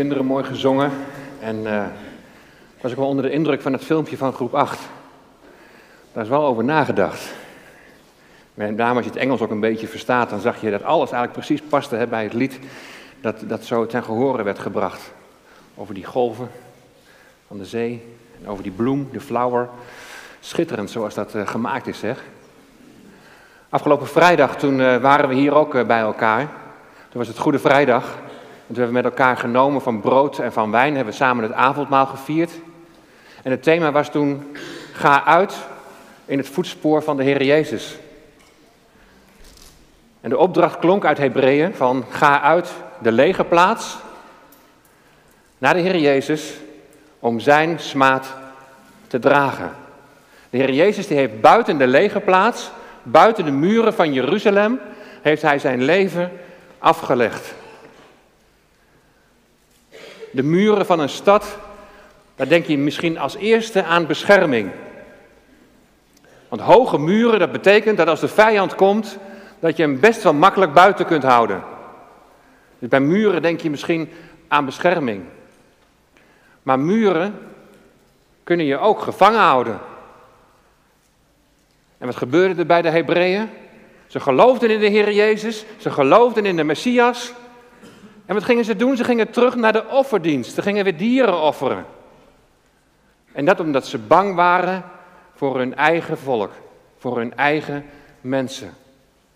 kinderen mooi gezongen. En eh, ik was ook wel onder de indruk van het filmpje van groep 8. Daar is wel over nagedacht. Met name als je het Engels ook een beetje verstaat, dan zag je dat alles eigenlijk precies paste hè, bij het lied dat, dat zo ten gehore werd gebracht. Over die golven van de zee en over die bloem, de flower. Schitterend zoals dat uh, gemaakt is, zeg. Afgelopen vrijdag, toen uh, waren we hier ook bij elkaar. Toen was het Goede Vrijdag. En toen hebben we met elkaar genomen van brood en van wijn, hebben we samen het avondmaal gevierd. En het thema was toen, ga uit in het voetspoor van de Heer Jezus. En de opdracht klonk uit Hebreeën van, ga uit de lege plaats naar de Heer Jezus om zijn smaad te dragen. De Heer Jezus die heeft buiten de lege plaats, buiten de muren van Jeruzalem, heeft hij zijn leven afgelegd de muren van een stad, daar denk je misschien als eerste aan bescherming. Want hoge muren, dat betekent dat als de vijand komt, dat je hem best wel makkelijk buiten kunt houden. Dus bij muren denk je misschien aan bescherming. Maar muren kunnen je ook gevangen houden. En wat gebeurde er bij de Hebreeën? Ze geloofden in de Heer Jezus, ze geloofden in de Messias, en wat gingen ze doen? Ze gingen terug naar de offerdienst. Ze gingen weer dieren offeren. En dat omdat ze bang waren voor hun eigen volk, voor hun eigen mensen.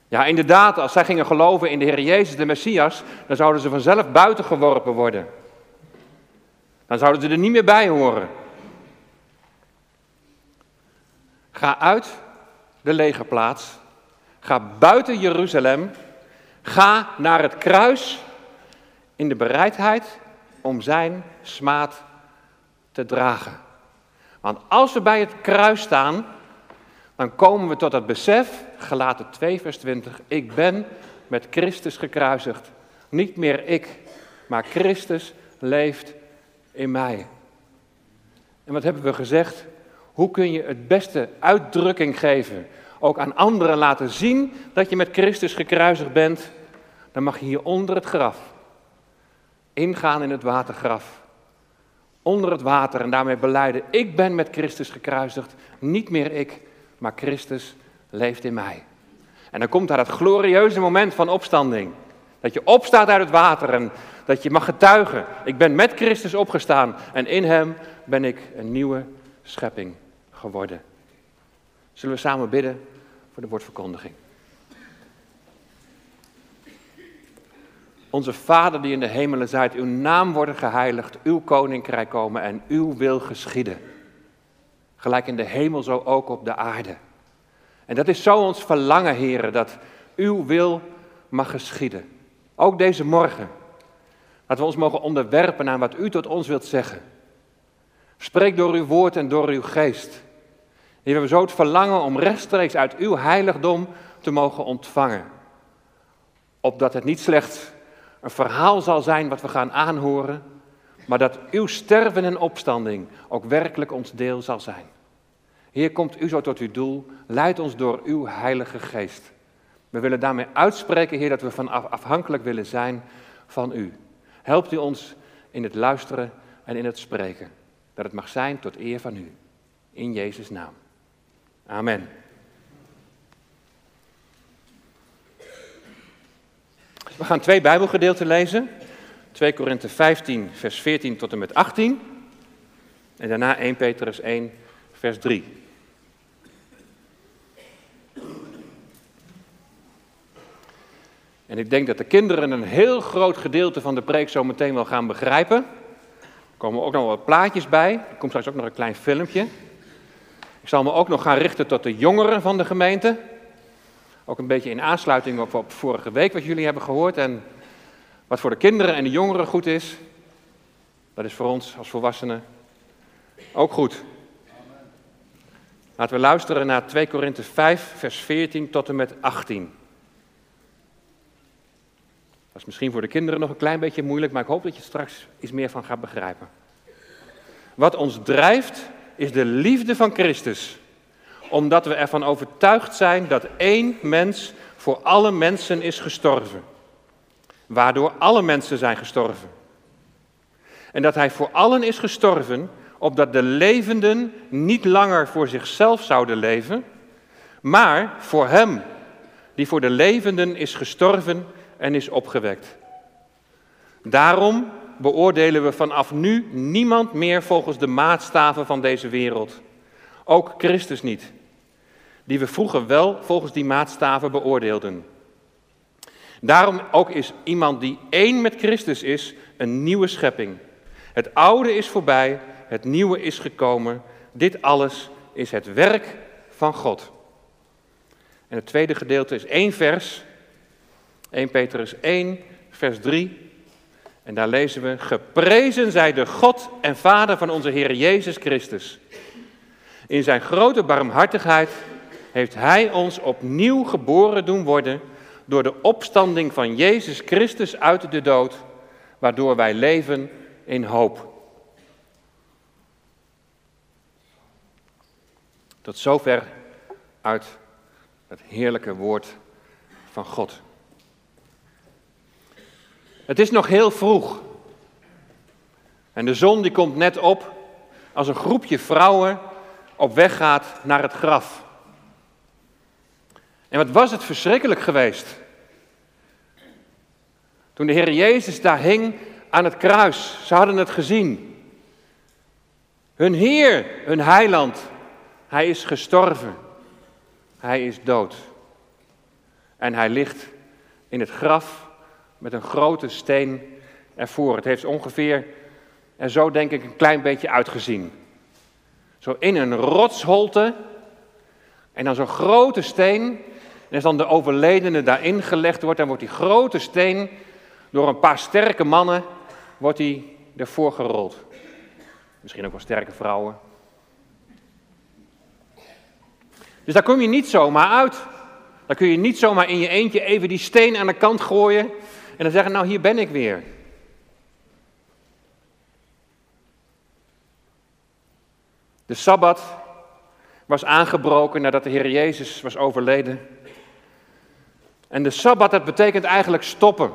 Ja, inderdaad, als zij gingen geloven in de Heer Jezus, de Messias, dan zouden ze vanzelf buiten geworpen worden. Dan zouden ze er niet meer bij horen. Ga uit de legerplaats. Ga buiten Jeruzalem. Ga naar het kruis in de bereidheid om zijn smaad te dragen. Want als we bij het kruis staan, dan komen we tot het besef, gelaten 2 vers 20, ik ben met Christus gekruisigd. Niet meer ik, maar Christus leeft in mij. En wat hebben we gezegd? Hoe kun je het beste uitdrukking geven? Ook aan anderen laten zien dat je met Christus gekruisigd bent. Dan mag je hier onder het graf ingaan in het watergraf. Onder het water en daarmee beleiden, ik ben met Christus gekruisigd. Niet meer ik, maar Christus leeft in mij. En dan komt daar het glorieuze moment van opstanding. Dat je opstaat uit het water en dat je mag getuigen. Ik ben met Christus opgestaan en in hem ben ik een nieuwe schepping geworden. Zullen we samen bidden voor de woordverkondiging? Onze Vader die in de hemelen zijt, uw naam worden geheiligd, uw koninkrijk komen en uw wil geschieden. Gelijk in de hemel, zo ook op de aarde. En dat is zo ons verlangen, heren, dat uw wil mag geschieden. Ook deze morgen. Dat we ons mogen onderwerpen aan wat u tot ons wilt zeggen. Spreek door uw woord en door uw geest. We hebben zo het verlangen om rechtstreeks uit uw heiligdom te mogen ontvangen. Opdat het niet slechts een verhaal zal zijn wat we gaan aanhoren, maar dat uw sterven en opstanding ook werkelijk ons deel zal zijn. Heer, komt u zo tot uw doel, leid ons door uw Heilige Geest. We willen daarmee uitspreken, Heer, dat we vanaf afhankelijk willen zijn van u. Helpt u ons in het luisteren en in het spreken, dat het mag zijn tot eer van u. In Jezus' naam. Amen. We gaan twee Bijbelgedeelten lezen. 2 Korinthe 15, vers 14 tot en met 18. En daarna 1 Petrus 1, vers 3. En ik denk dat de kinderen een heel groot gedeelte van de preek zo meteen wel gaan begrijpen. Er komen ook nog wat plaatjes bij. Er komt straks ook nog een klein filmpje. Ik zal me ook nog gaan richten tot de jongeren van de gemeente. Ook een beetje in aansluiting op, op vorige week wat jullie hebben gehoord. En wat voor de kinderen en de jongeren goed is, dat is voor ons als volwassenen ook goed. Laten we luisteren naar 2 Korinthe 5, vers 14 tot en met 18. Dat is misschien voor de kinderen nog een klein beetje moeilijk, maar ik hoop dat je straks iets meer van gaat begrijpen. Wat ons drijft, is de liefde van Christus omdat we ervan overtuigd zijn dat één mens voor alle mensen is gestorven, waardoor alle mensen zijn gestorven. En dat hij voor allen is gestorven, opdat de levenden niet langer voor zichzelf zouden leven, maar voor hem, die voor de levenden is gestorven en is opgewekt. Daarom beoordelen we vanaf nu niemand meer volgens de maatstaven van deze wereld. Ook Christus niet, die we vroeger wel volgens die maatstaven beoordeelden. Daarom ook is iemand die één met Christus is, een nieuwe schepping. Het oude is voorbij, het nieuwe is gekomen. Dit alles is het werk van God. En het tweede gedeelte is één vers, 1 Petrus 1, vers 3. En daar lezen we, geprezen zij de God en Vader van onze Heer Jezus Christus. In zijn grote barmhartigheid heeft Hij ons opnieuw geboren doen worden door de opstanding van Jezus Christus uit de dood, waardoor wij leven in hoop. Tot zover uit het heerlijke woord van God. Het is nog heel vroeg. En de zon die komt net op als een groepje vrouwen op weg gaat naar het graf. En wat was het verschrikkelijk geweest. Toen de Heer Jezus daar hing aan het kruis, ze hadden het gezien. Hun Heer, hun Heiland, hij is gestorven. Hij is dood. En hij ligt in het graf met een grote steen ervoor. Het heeft ongeveer er zo denk ik een klein beetje uitgezien. Zo in een rotsholte en dan zo'n grote steen. En als dan de overledene daarin gelegd wordt, dan wordt die grote steen door een paar sterke mannen wordt die ervoor gerold. Misschien ook wel sterke vrouwen. Dus daar kom je niet zomaar uit. Daar kun je niet zomaar in je eentje even die steen aan de kant gooien en dan zeggen, nou hier ben ik weer. De Sabbat was aangebroken nadat de Heer Jezus was overleden. En de Sabbat, dat betekent eigenlijk stoppen.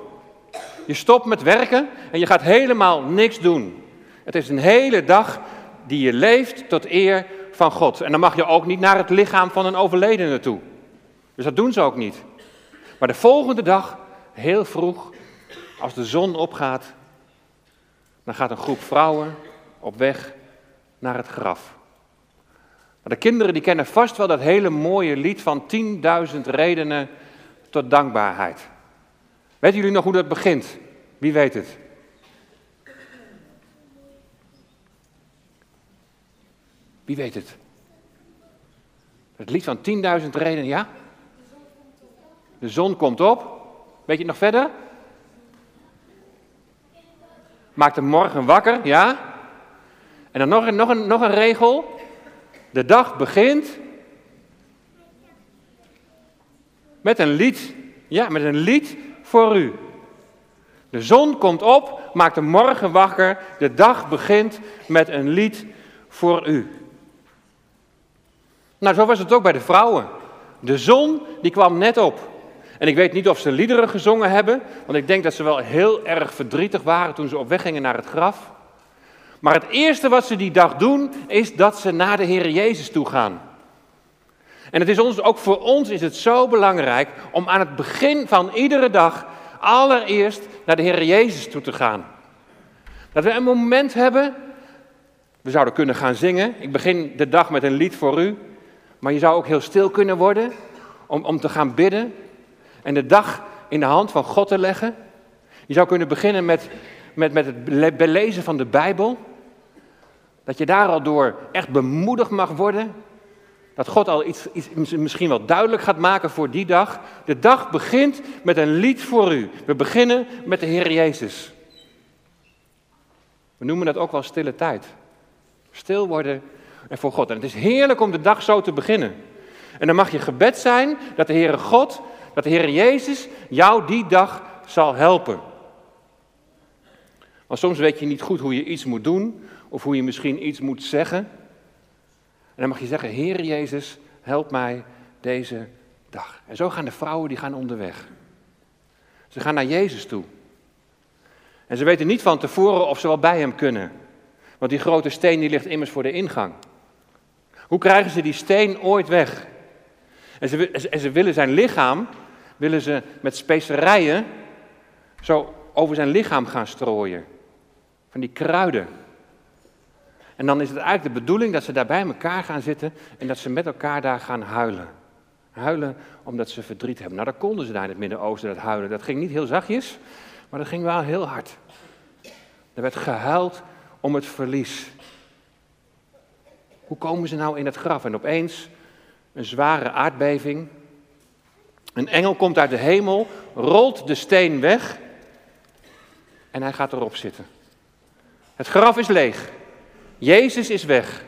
Je stopt met werken en je gaat helemaal niks doen. Het is een hele dag die je leeft tot eer van God. En dan mag je ook niet naar het lichaam van een overledene toe. Dus dat doen ze ook niet. Maar de volgende dag, heel vroeg, als de zon opgaat, dan gaat een groep vrouwen op weg naar het graf. De kinderen die kennen vast wel dat hele mooie lied van 10.000 redenen tot dankbaarheid. Weten jullie nog hoe dat begint? Wie weet het? Wie weet het? Het lied van 10.000 redenen, ja? De zon komt op. Weet je het nog verder? Maakt de morgen wakker, ja? En dan nog, nog, een, nog een regel. De dag begint met een lied. Ja, met een lied voor u. De zon komt op, maakt de morgen wakker. De dag begint met een lied voor u. Nou, zo was het ook bij de vrouwen. De zon die kwam net op. En ik weet niet of ze liederen gezongen hebben, want ik denk dat ze wel heel erg verdrietig waren toen ze op weg gingen naar het graf. Maar het eerste wat ze die dag doen, is dat ze naar de Heer Jezus toe gaan. En het is ons, ook voor ons is het zo belangrijk om aan het begin van iedere dag allereerst naar de Heer Jezus toe te gaan. Dat we een moment hebben, we zouden kunnen gaan zingen. Ik begin de dag met een lied voor u, maar je zou ook heel stil kunnen worden om, om te gaan bidden en de dag in de hand van God te leggen. Je zou kunnen beginnen met, met, met het belezen van de Bijbel. Dat je daar al door echt bemoedigd mag worden. Dat God al iets, iets misschien wel duidelijk gaat maken voor die dag. De dag begint met een lied voor u. We beginnen met de Heer Jezus. We noemen dat ook wel stille tijd. Stil worden en voor God. En het is heerlijk om de dag zo te beginnen. En dan mag je gebed zijn dat de Heere God dat de Heer Jezus jou die dag zal helpen. Want soms weet je niet goed hoe je iets moet doen, of hoe je misschien iets moet zeggen. En dan mag je zeggen, Heer Jezus, help mij deze dag. En zo gaan de vrouwen, die gaan onderweg. Ze gaan naar Jezus toe. En ze weten niet van tevoren of ze wel bij hem kunnen. Want die grote steen die ligt immers voor de ingang. Hoe krijgen ze die steen ooit weg? En ze, en ze willen zijn lichaam, willen ze met specerijen zo over zijn lichaam gaan strooien. Van die kruiden. En dan is het eigenlijk de bedoeling dat ze daar bij elkaar gaan zitten en dat ze met elkaar daar gaan huilen. Huilen omdat ze verdriet hebben. Nou, dat konden ze daar in het Midden-Oosten, dat huilen. Dat ging niet heel zachtjes, maar dat ging wel heel hard. Er werd gehuild om het verlies. Hoe komen ze nou in het graf? En opeens een zware aardbeving. Een engel komt uit de hemel, rolt de steen weg en hij gaat erop zitten. Het graf is leeg. Jezus is weg.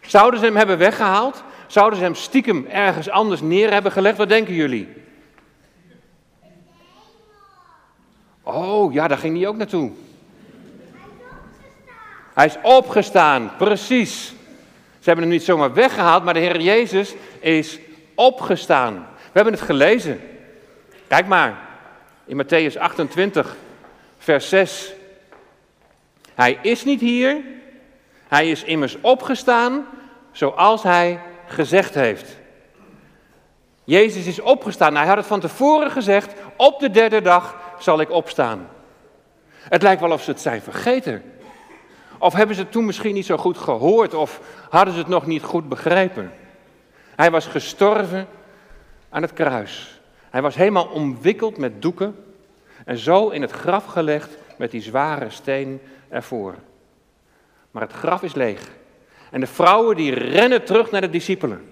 Zouden ze hem hebben weggehaald? Zouden ze hem stiekem ergens anders neer hebben gelegd? Wat denken jullie? Oh, ja, daar ging hij ook naartoe. Hij is opgestaan, precies. Ze hebben hem niet zomaar weggehaald, maar de Heer Jezus is opgestaan. We hebben het gelezen. Kijk maar, in Matthäus 28, vers 6. Hij is niet hier, hij is immers opgestaan zoals hij gezegd heeft. Jezus is opgestaan. Hij had het van tevoren gezegd, op de derde dag zal ik opstaan. Het lijkt wel of ze het zijn vergeten. Of hebben ze het toen misschien niet zo goed gehoord of hadden ze het nog niet goed begrepen. Hij was gestorven aan het kruis. Hij was helemaal omwikkeld met doeken en zo in het graf gelegd met die zware steen ervoor. Maar het graf is leeg. En de vrouwen die rennen terug naar de discipelen.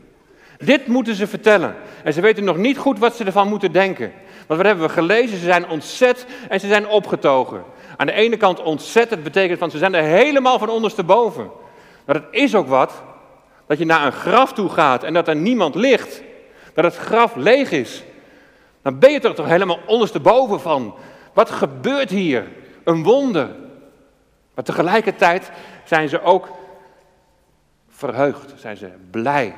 Dit moeten ze vertellen. En ze weten nog niet goed wat ze ervan moeten denken. Want wat hebben we gelezen? Ze zijn ontzet en ze zijn opgetogen. Aan de ene kant ontzet, dat betekent van ze zijn er helemaal van ondersteboven. Maar het is ook wat, dat je naar een graf toe gaat en dat er niemand ligt. Dat het graf leeg is. Dan ben je er toch helemaal ondersteboven van. Wat gebeurt hier? Een wonder. Maar tegelijkertijd zijn ze ook verheugd, zijn ze blij.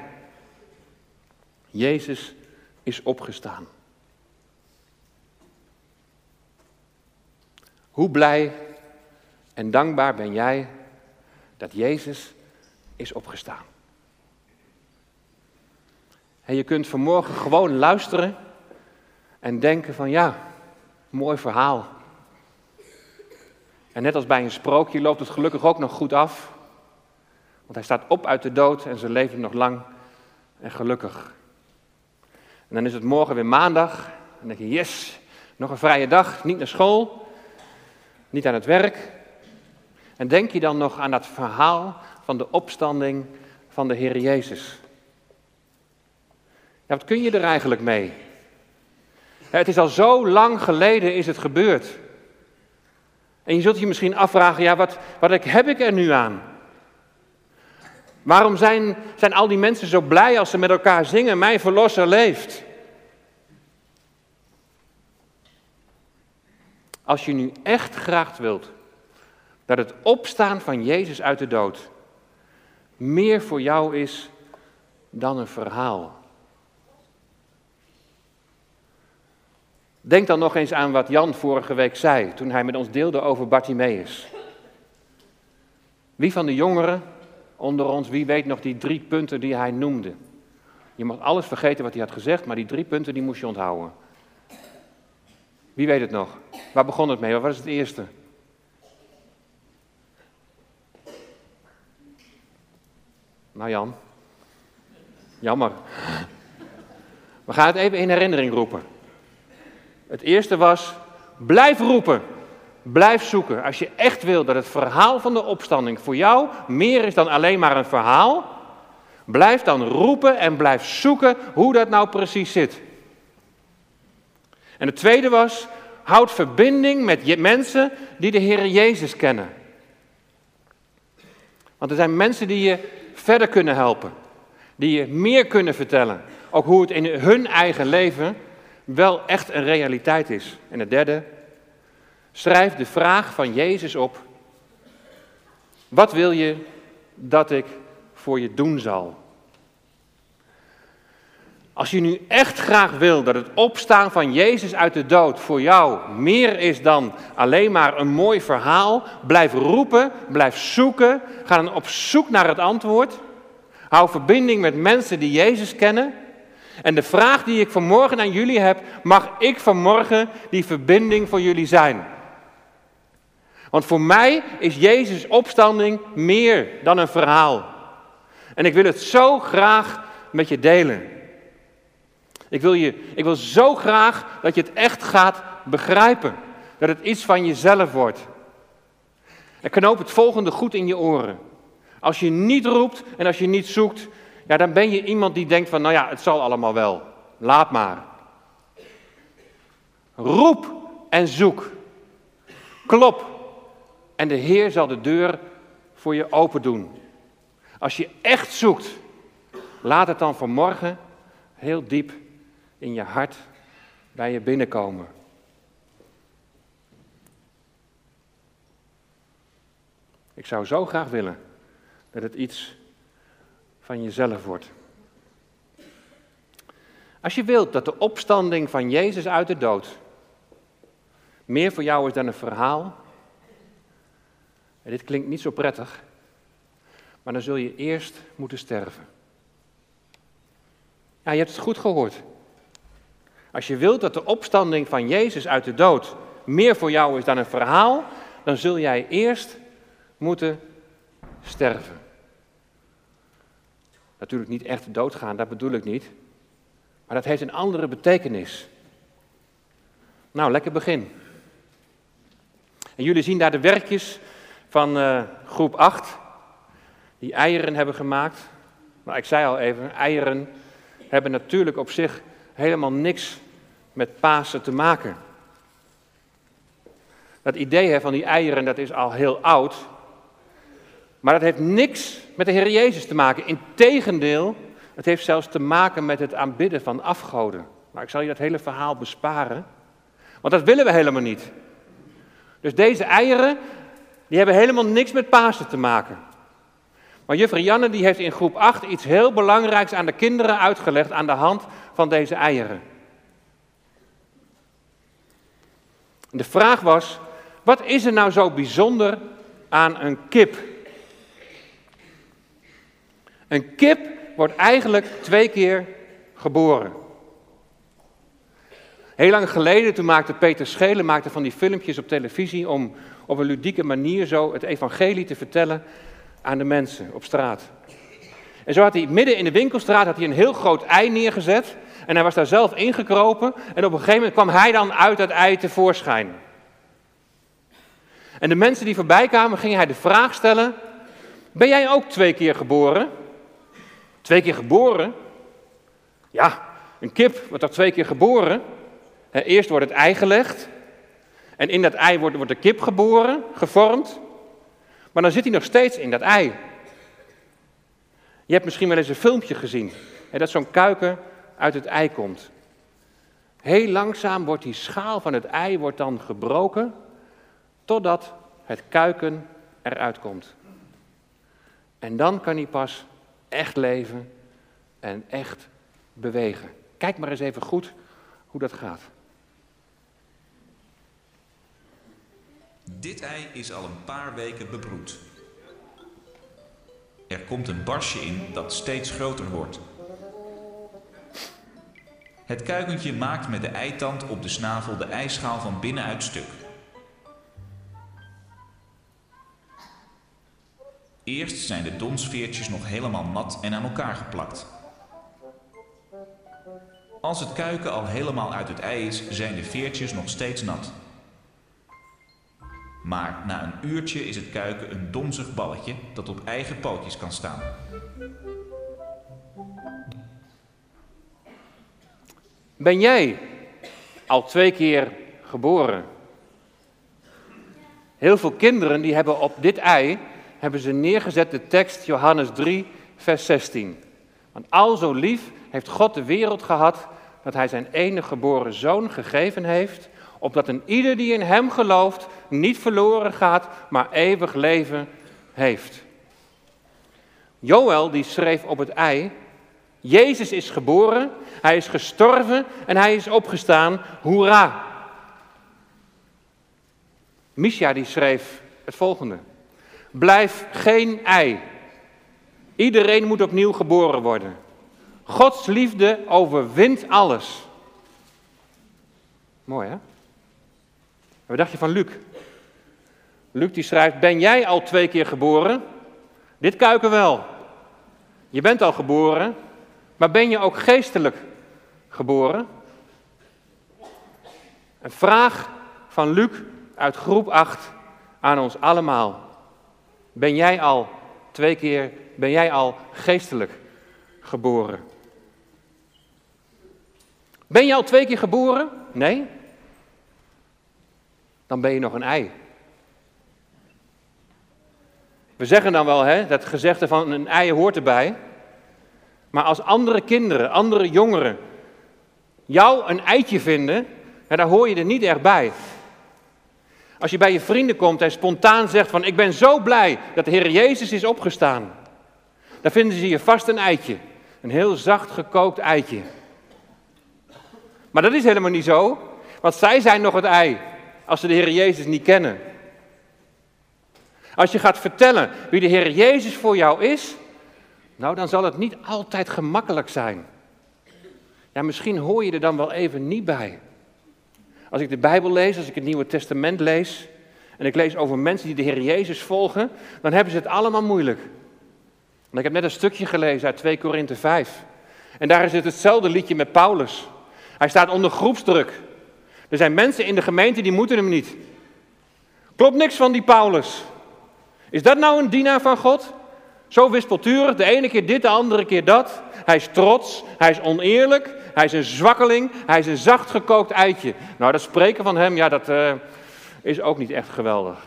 Jezus is opgestaan. Hoe blij en dankbaar ben jij dat Jezus is opgestaan? En je kunt vanmorgen gewoon luisteren en denken van ja, mooi verhaal. En net als bij een sprookje loopt het gelukkig ook nog goed af. Want hij staat op uit de dood en ze leven nog lang en gelukkig. En dan is het morgen weer maandag. En dan denk je, yes, nog een vrije dag, niet naar school, niet aan het werk. En denk je dan nog aan dat verhaal van de opstanding van de Heer Jezus? Ja, wat kun je er eigenlijk mee? Het is al zo lang geleden is het gebeurd. En je zult je misschien afvragen, ja, wat, wat heb ik er nu aan? Waarom zijn, zijn al die mensen zo blij als ze met elkaar zingen, mijn verlosser leeft? Als je nu echt graag wilt dat het opstaan van Jezus uit de dood meer voor jou is dan een verhaal. Denk dan nog eens aan wat Jan vorige week zei toen hij met ons deelde over Bartimaeus. Wie van de jongeren onder ons, wie weet nog die drie punten die hij noemde? Je mag alles vergeten wat hij had gezegd, maar die drie punten die moest je onthouden. Wie weet het nog? Waar begon het mee? Wat was het eerste? Nou Jan, jammer. We gaan het even in herinnering roepen. Het eerste was, blijf roepen, blijf zoeken. Als je echt wil dat het verhaal van de opstanding voor jou meer is dan alleen maar een verhaal, blijf dan roepen en blijf zoeken hoe dat nou precies zit. En het tweede was, houd verbinding met mensen die de Heer Jezus kennen. Want er zijn mensen die je verder kunnen helpen, die je meer kunnen vertellen. Ook hoe het in hun eigen leven wel echt een realiteit is. En het derde, schrijf de vraag van Jezus op. Wat wil je dat ik voor je doen zal? Als je nu echt graag wil dat het opstaan van Jezus uit de dood voor jou meer is dan alleen maar een mooi verhaal, blijf roepen, blijf zoeken, ga dan op zoek naar het antwoord. Hou verbinding met mensen die Jezus kennen. En de vraag die ik vanmorgen aan jullie heb, mag ik vanmorgen die verbinding voor jullie zijn? Want voor mij is Jezus' opstanding meer dan een verhaal. En ik wil het zo graag met je delen. Ik wil, je, ik wil zo graag dat je het echt gaat begrijpen. Dat het iets van jezelf wordt. En knoop het volgende goed in je oren. Als je niet roept en als je niet zoekt, ja, dan ben je iemand die denkt van, nou ja, het zal allemaal wel. Laat maar. Roep en zoek. Klop en de Heer zal de deur voor je open doen. Als je echt zoekt, laat het dan vanmorgen heel diep in je hart bij je binnenkomen. Ik zou zo graag willen dat het iets van jezelf wordt. Als je wilt dat de opstanding van Jezus uit de dood meer voor jou is dan een verhaal, en dit klinkt niet zo prettig, maar dan zul je eerst moeten sterven. Ja, je hebt het goed gehoord. Als je wilt dat de opstanding van Jezus uit de dood meer voor jou is dan een verhaal, dan zul jij eerst moeten sterven. Natuurlijk niet echt doodgaan, dat bedoel ik niet. Maar dat heeft een andere betekenis. Nou, lekker begin. En jullie zien daar de werkjes van uh, groep 8, die eieren hebben gemaakt. Maar ik zei al even, eieren hebben natuurlijk op zich helemaal niks met Pasen te maken. Dat idee van die eieren, dat is al heel oud. Maar dat heeft niks met de Heer Jezus te maken. Integendeel, het heeft zelfs te maken met het aanbidden van afgoden. Maar ik zal je dat hele verhaal besparen. Want dat willen we helemaal niet. Dus deze eieren, die hebben helemaal niks met Pasen te maken. Maar juffrouw Janne die heeft in groep 8 iets heel belangrijks aan de kinderen uitgelegd aan de hand van deze eieren. De vraag was, wat is er nou zo bijzonder aan een kip? Een kip wordt eigenlijk twee keer geboren. Heel lang geleden, toen maakte Peter Schelen maakte van die filmpjes op televisie om op een ludieke manier zo het evangelie te vertellen aan de mensen op straat. En zo had hij midden in de winkelstraat had hij een heel groot ei neergezet. En hij was daar zelf ingekropen. En op een gegeven moment kwam hij dan uit dat ei tevoorschijn. En de mensen die voorbij kwamen, gingen hij de vraag stellen: Ben jij ook twee keer geboren? Twee keer geboren? Ja, een kip wordt toch twee keer geboren? Eerst wordt het ei gelegd. En in dat ei wordt, wordt de kip geboren, gevormd. Maar dan zit hij nog steeds in dat ei. Je hebt misschien wel eens een filmpje gezien. Hè, dat zo'n kuiken uit het ei komt. Heel langzaam wordt die schaal van het ei wordt dan gebroken. Totdat het kuiken eruit komt. En dan kan hij pas echt leven en echt bewegen. Kijk maar eens even goed hoe dat gaat. Dit ei is al een paar weken bebroed. Er komt een barsje in dat steeds groter wordt. Het kuikentje maakt met de eitand op de snavel de ijschaal van binnenuit stuk. Eerst zijn de donsveertjes nog helemaal nat en aan elkaar geplakt. Als het kuiken al helemaal uit het ei is, zijn de veertjes nog steeds nat. Maar na een uurtje is het kuiken een donzig balletje dat op eigen pootjes kan staan. Ben jij al twee keer geboren? Heel veel kinderen die hebben op dit ei hebben ze neergezet de tekst Johannes 3, vers 16. Want al zo lief heeft God de wereld gehad dat hij zijn enige geboren zoon gegeven heeft, opdat een ieder die in hem gelooft niet verloren gaat, maar eeuwig leven heeft. Joël die schreef op het ei, Jezus is geboren, hij is gestorven en hij is opgestaan. Hoera! Misha die schreef het volgende. Blijf geen ei. Iedereen moet opnieuw geboren worden. Gods liefde overwint alles. Mooi hè? Wat dacht je van Luc? Luc die schrijft, ben jij al twee keer geboren? Dit kuiken wel. Je bent al geboren, maar ben je ook geestelijk geboren? Een vraag van Luc uit groep 8 aan ons allemaal. Ben jij al twee keer, ben jij al geestelijk geboren? Ben je al twee keer geboren? Nee? Dan ben je nog een ei. We zeggen dan wel, hè, dat gezegde van een ei hoort erbij. Maar als andere kinderen, andere jongeren jou een eitje vinden, dan hoor je er niet echt bij. Als je bij je vrienden komt en spontaan zegt van ik ben zo blij dat de Heer Jezus is opgestaan. Dan vinden ze je vast een eitje. Een heel zacht gekookt eitje. Maar dat is helemaal niet zo. Want zij zijn nog het ei als ze de Heer Jezus niet kennen. Als je gaat vertellen wie de Heer Jezus voor jou is, nou dan zal het niet altijd gemakkelijk zijn. Ja, misschien hoor je er dan wel even niet bij. Als ik de Bijbel lees, als ik het Nieuwe Testament lees, en ik lees over mensen die de Heer Jezus volgen, dan hebben ze het allemaal moeilijk. Ik heb net een stukje gelezen uit 2 Korinthe 5. En daar is het hetzelfde liedje met Paulus. Hij staat onder groepsdruk. Er zijn mensen in de gemeente die moeten hem niet. Klopt niks van die Paulus. Is dat nou een dienaar van God? Zo wispelturig, de ene keer dit, de andere keer dat. Hij is trots, hij is oneerlijk, hij is een zwakkeling, hij is een zacht gekookt eitje. Nou, dat spreken van hem, ja, dat uh, is ook niet echt geweldig.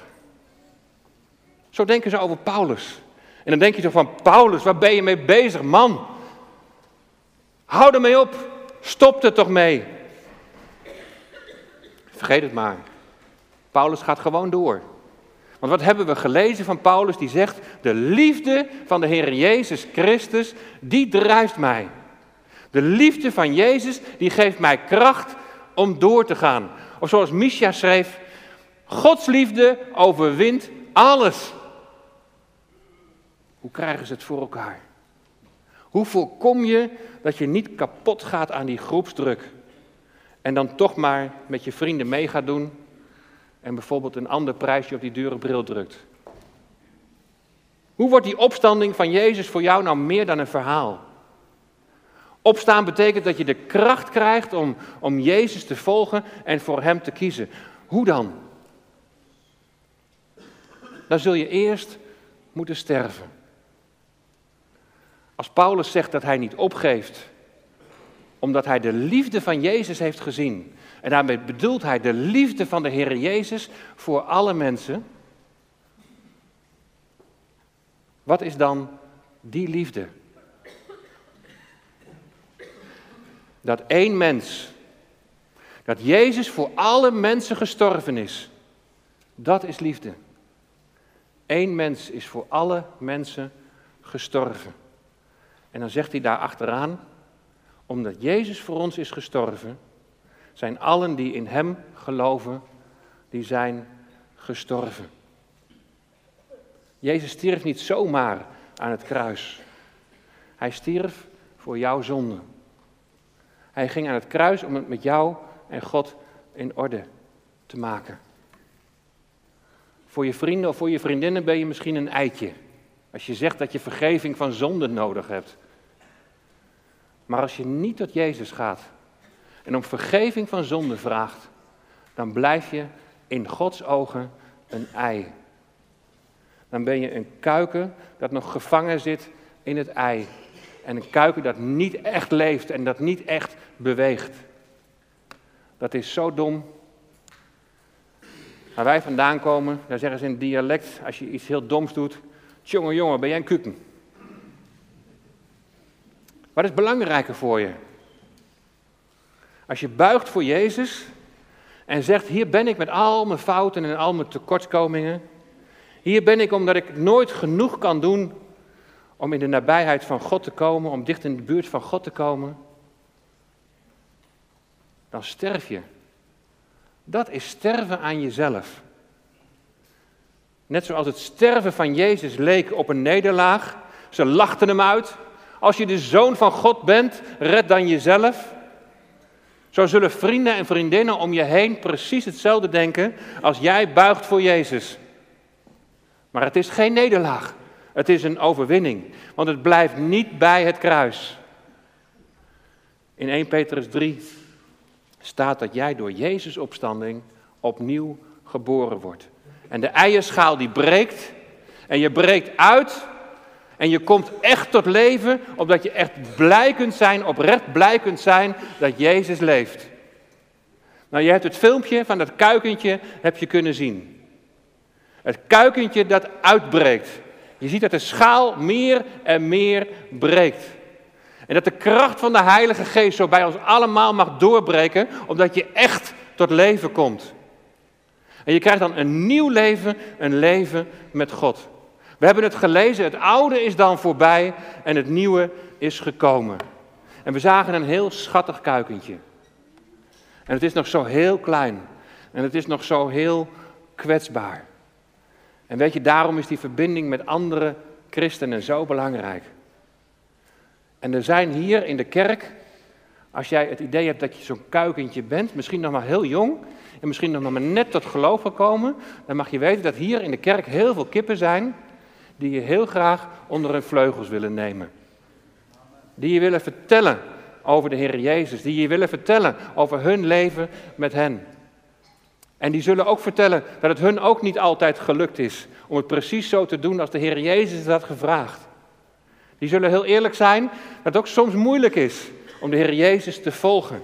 Zo denken ze over Paulus. En dan denk je toch van, Paulus, waar ben je mee bezig, man? Hou ermee op, stop er toch mee. Vergeet het maar. Paulus gaat gewoon door. Want wat hebben we gelezen van Paulus die zegt, de liefde van de Heer Jezus Christus, die drijft mij. De liefde van Jezus, die geeft mij kracht om door te gaan. Of zoals Misha schreef, Gods liefde overwint alles. Hoe krijgen ze het voor elkaar? Hoe voorkom je dat je niet kapot gaat aan die groepsdruk? En dan toch maar met je vrienden mee gaat doen en bijvoorbeeld een ander prijsje op die dure bril drukt. Hoe wordt die opstanding van Jezus voor jou nou meer dan een verhaal? Opstaan betekent dat je de kracht krijgt om, om Jezus te volgen en voor Hem te kiezen. Hoe dan? Dan zul je eerst moeten sterven. Als Paulus zegt dat hij niet opgeeft, omdat hij de liefde van Jezus heeft gezien. En daarmee bedoelt hij de liefde van de Heer Jezus voor alle mensen. Wat is dan die liefde? Dat één mens, dat Jezus voor alle mensen gestorven is, dat is liefde. Eén mens is voor alle mensen gestorven. En dan zegt hij daar achteraan, omdat Jezus voor ons is gestorven, zijn allen die in Hem geloven, die zijn gestorven. Jezus stierf niet zomaar aan het kruis. Hij stierf voor jouw zonde. Hij ging aan het kruis om het met jou en God in orde te maken. Voor je vrienden of voor je vriendinnen ben je misschien een eitje. Als je zegt dat je vergeving van zonde nodig hebt. Maar als je niet tot Jezus gaat en om vergeving van zonde vraagt, dan blijf je in Gods ogen een ei. Dan ben je een kuiken dat nog gevangen zit in het ei. En een kuiken dat niet echt leeft en dat niet echt beweegt. Dat is zo dom. Waar wij vandaan komen, daar zeggen ze in dialect, als je iets heel doms doet, jongen, jongen, ben jij een kuken? Wat is belangrijker voor je? Als je buigt voor Jezus en zegt, hier ben ik met al mijn fouten en al mijn tekortkomingen. Hier ben ik omdat ik nooit genoeg kan doen om in de nabijheid van God te komen, om dicht in de buurt van God te komen, dan sterf je. Dat is sterven aan jezelf. Net zoals het sterven van Jezus leek op een nederlaag. Ze lachten hem uit. Als je de zoon van God bent, red dan jezelf. Zo zullen vrienden en vriendinnen om je heen precies hetzelfde denken als jij buigt voor Jezus. Maar het is geen nederlaag. Het is een overwinning. Want het blijft niet bij het kruis. In 1 Petrus 3 staat dat jij door Jezus opstanding opnieuw geboren wordt. En de eierschaal die breekt en je breekt uit en je komt echt tot leven, omdat je echt blij kunt zijn, oprecht blij kunt zijn dat Jezus leeft. Nou, je hebt het filmpje van dat kuikentje heb je kunnen zien. Het kuikentje dat uitbreekt. Je ziet dat de schaal meer en meer breekt. En dat de kracht van de Heilige Geest zo bij ons allemaal mag doorbreken, omdat je echt tot leven komt. En je krijgt dan een nieuw leven, een leven met God. We hebben het gelezen, het oude is dan voorbij en het nieuwe is gekomen. En we zagen een heel schattig kuikentje. En het is nog zo heel klein. En het is nog zo heel kwetsbaar. En weet je, daarom is die verbinding met andere christenen zo belangrijk. En er zijn hier in de kerk, als jij het idee hebt dat je zo'n kuikentje bent, misschien nog maar heel jong, en misschien nog maar net tot geloof gekomen, dan mag je weten dat hier in de kerk heel veel kippen zijn die je heel graag onder hun vleugels willen nemen. Die je willen vertellen over de Heer Jezus, die je willen vertellen over hun leven met hen. En die zullen ook vertellen dat het hun ook niet altijd gelukt is om het precies zo te doen als de Heer Jezus had gevraagd. Die zullen heel eerlijk zijn dat het ook soms moeilijk is om de Heer Jezus te volgen.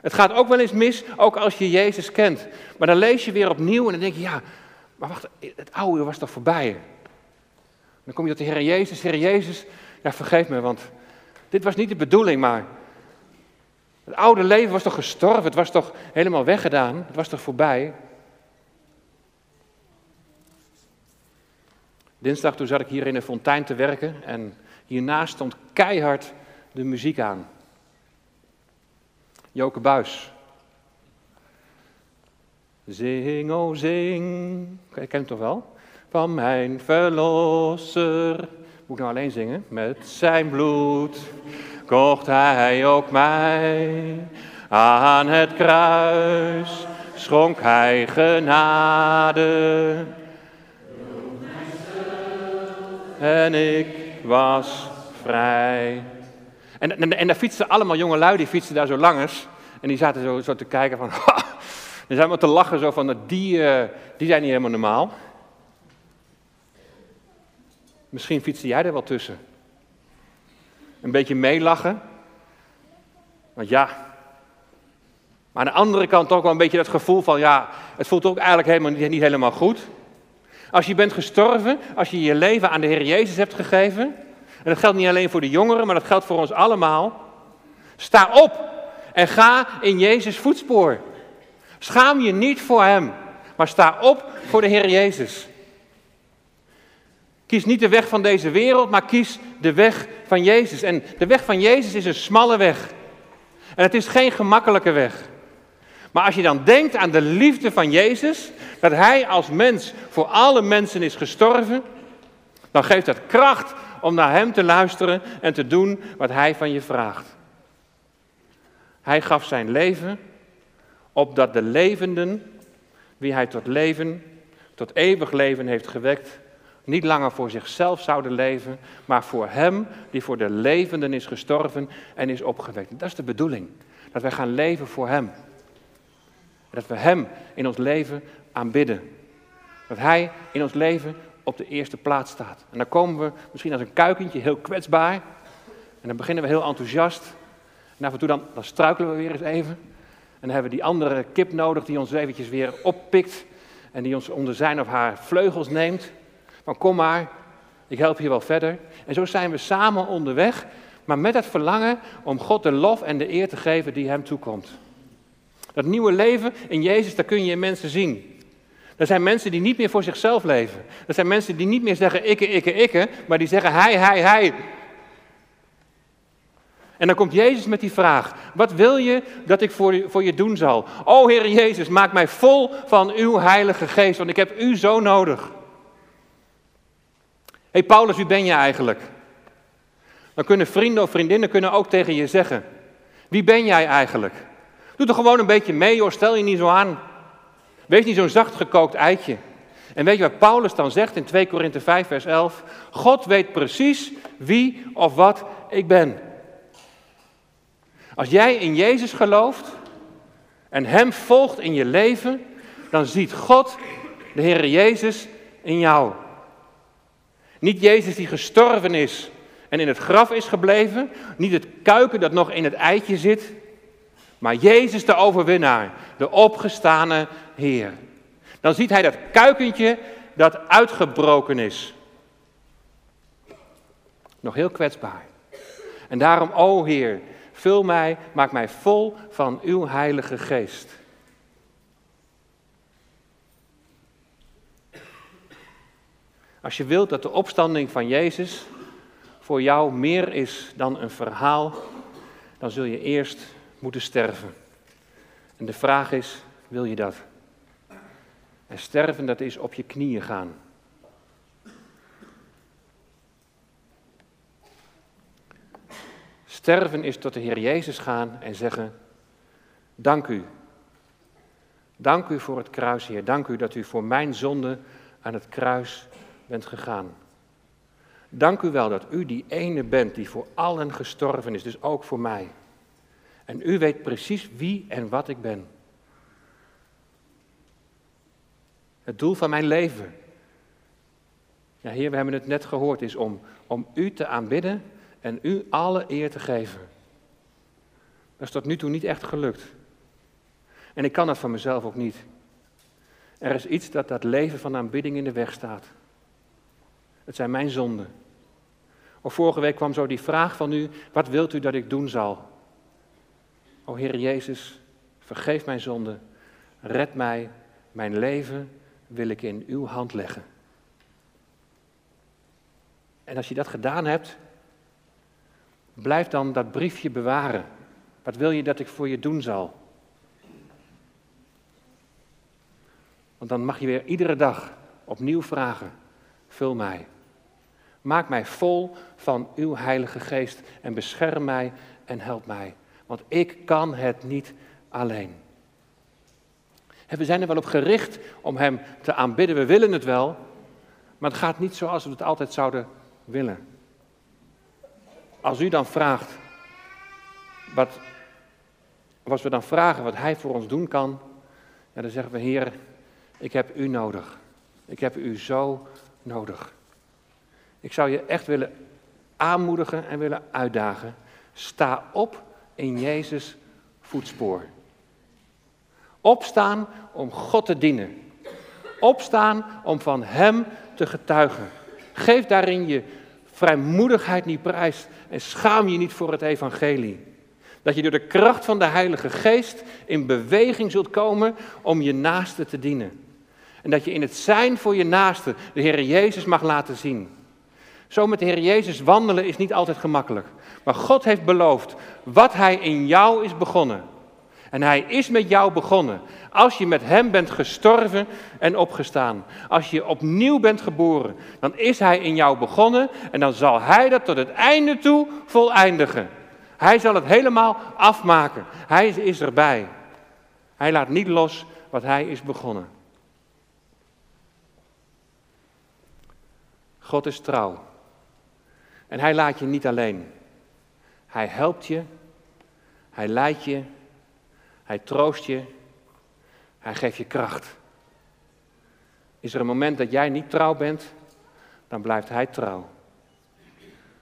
Het gaat ook wel eens mis, ook als je Jezus kent. Maar dan lees je weer opnieuw en dan denk je, ja, maar wacht, het oude was toch voorbij? Dan kom je tot de Heer Jezus, Heer Jezus, ja vergeef me, want dit was niet de bedoeling, maar het oude leven was toch gestorven, het was toch helemaal weggedaan, het was toch voorbij? Dinsdag toen zat ik hier in een fontein te werken en hiernaast stond keihard de muziek aan. Joke Buis. Zing, o oh zing. Je kent hem toch wel? Van mijn verlosser. Moet ik nou alleen zingen? Met zijn bloed kocht hij ook mij. Aan het kruis schonk hij genade. En ik was vrij. En, en, en daar fietsten allemaal jonge lui, die fietsten daar zo langers. En die zaten zo, zo te kijken van, die zijn maar te lachen zo van, die, uh, die zijn niet helemaal normaal. Misschien fietste jij er wel tussen. Een beetje meelachen. Want ja. Maar aan de andere kant ook wel een beetje dat gevoel van, ja, het voelt ook eigenlijk helemaal niet, niet helemaal goed. Als je bent gestorven, als je je leven aan de Heer Jezus hebt gegeven, en dat geldt niet alleen voor de jongeren, maar dat geldt voor ons allemaal. Sta op en ga in Jezus' voetspoor. Schaam je niet voor Hem, maar sta op voor de Heer Jezus. Kies niet de weg van deze wereld, maar kies de weg van Jezus. En de weg van Jezus is een smalle weg. En het is geen gemakkelijke weg. Maar als je dan denkt aan de liefde van Jezus, dat Hij als mens voor alle mensen is gestorven, dan geeft dat kracht om naar Hem te luisteren en te doen wat Hij van je vraagt. Hij gaf zijn leven opdat de levenden, wie Hij tot leven, tot eeuwig leven heeft gewekt, niet langer voor zichzelf zouden leven, maar voor Hem die voor de levenden is gestorven en is opgewekt. Dat is de bedoeling, dat wij gaan leven voor Hem. Dat we Hem in ons leven aanbidden. Dat Hij in ons leven op de eerste plaats staat. En dan komen we misschien als een kuikentje, heel kwetsbaar. En dan beginnen we heel enthousiast. En af en toe dan, dan struikelen we weer eens even. En dan hebben we die andere kip nodig die ons eventjes weer oppikt. En die ons onder zijn of haar vleugels neemt. Van kom maar, ik help je wel verder. En zo zijn we samen onderweg. Maar met het verlangen om God de lof en de eer te geven die hem toekomt. Dat nieuwe leven in Jezus, daar kun je in mensen zien. Er zijn mensen die niet meer voor zichzelf leven. Er zijn mensen die niet meer zeggen ikke, ikke, ikke, maar die zeggen hij, hij, hij. En dan komt Jezus met die vraag: Wat wil je dat ik voor voor je doen zal? O Heer Jezus, maak mij vol van uw Heilige Geest, want ik heb u zo nodig. Hey Paulus, wie ben je eigenlijk? Dan kunnen vrienden of vriendinnen kunnen ook tegen je zeggen: Wie ben jij eigenlijk? Doe toch gewoon een beetje mee, hoor, stel je niet zo aan. Wees niet zo'n zacht gekookt eitje. En weet je wat Paulus dan zegt in 2 Korinthe 5, vers 11? God weet precies wie of wat ik ben. Als jij in Jezus gelooft en Hem volgt in je leven, dan ziet God, de Heer Jezus, in jou. Niet Jezus die gestorven is en in het graf is gebleven, niet het kuiken dat nog in het eitje zit, maar Jezus de overwinnaar, de opgestane Heer. Dan ziet hij dat kuikentje dat uitgebroken is. Nog heel kwetsbaar. En daarom, o Heer, vul mij, maak mij vol van uw Heilige Geest. Als je wilt dat de opstanding van Jezus voor jou meer is dan een verhaal, dan zul je eerst moeten sterven. En de vraag is, wil je dat? En sterven, dat is op je knieën gaan. Sterven is tot de Heer Jezus gaan en zeggen: Dank u. Dank u voor het kruis, Heer. Dank u dat u voor mijn zonde aan het kruis bent gegaan. Dank u wel dat u die ene bent die voor allen gestorven is, dus ook voor mij. En u weet precies wie en wat ik ben. Het doel van mijn leven. Ja, Heer, we hebben het net gehoord, is om, om u te aanbidden en u alle eer te geven. Dat is tot nu toe niet echt gelukt. En ik kan dat van mezelf ook niet. Er is iets dat dat leven van aanbidding in de weg staat. Het zijn mijn zonden. Of vorige week kwam zo die vraag van u, wat wilt u dat ik doen zal? O Heer Jezus, vergeef mijn zonde, red mij, mijn leven wil ik in uw hand leggen. En als je dat gedaan hebt, blijf dan dat briefje bewaren. Wat wil je dat ik voor je doen zal? Want dan mag je weer iedere dag opnieuw vragen: vul mij. Maak mij vol van uw Heilige Geest en bescherm mij en help mij. Want ik kan het niet alleen. we zijn er wel op gericht om Hem te aanbidden. We willen het wel, maar het gaat niet zoals we het altijd zouden willen. Als u dan vraagt, wat, als we dan vragen wat Hij voor ons doen kan, dan zeggen we, Heer, ik heb U nodig. Ik heb U zo nodig. Ik zou je echt willen aanmoedigen en willen uitdagen. Sta op in Jezus voetspoor. Opstaan om God te dienen. Opstaan om van Hem te getuigen. Geef daarin je vrijmoedigheid niet prijs en schaam je niet voor het evangelie. Dat je door de kracht van de Heilige Geest in beweging zult komen om je naaste te dienen. En dat je in het zijn voor je naaste de Heer Jezus mag laten zien. Zo met de Heer Jezus wandelen is niet altijd gemakkelijk. Maar God heeft beloofd wat Hij in jou is begonnen. En Hij is met jou begonnen. Als je met Hem bent gestorven en opgestaan. Als je opnieuw bent geboren. Dan is Hij in jou begonnen. En dan zal Hij dat tot het einde toe voleindigen. Hij zal het helemaal afmaken. Hij is erbij. Hij laat niet los wat Hij is begonnen. God is trouw. En hij laat je niet alleen. Hij helpt je, hij leidt je, hij troost je, hij geeft je kracht. Is er een moment dat jij niet trouw bent, dan blijft hij trouw.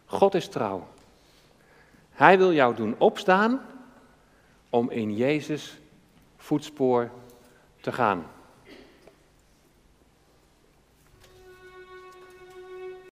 God is trouw. Hij wil jou doen opstaan om in Jezus voetspoor te gaan.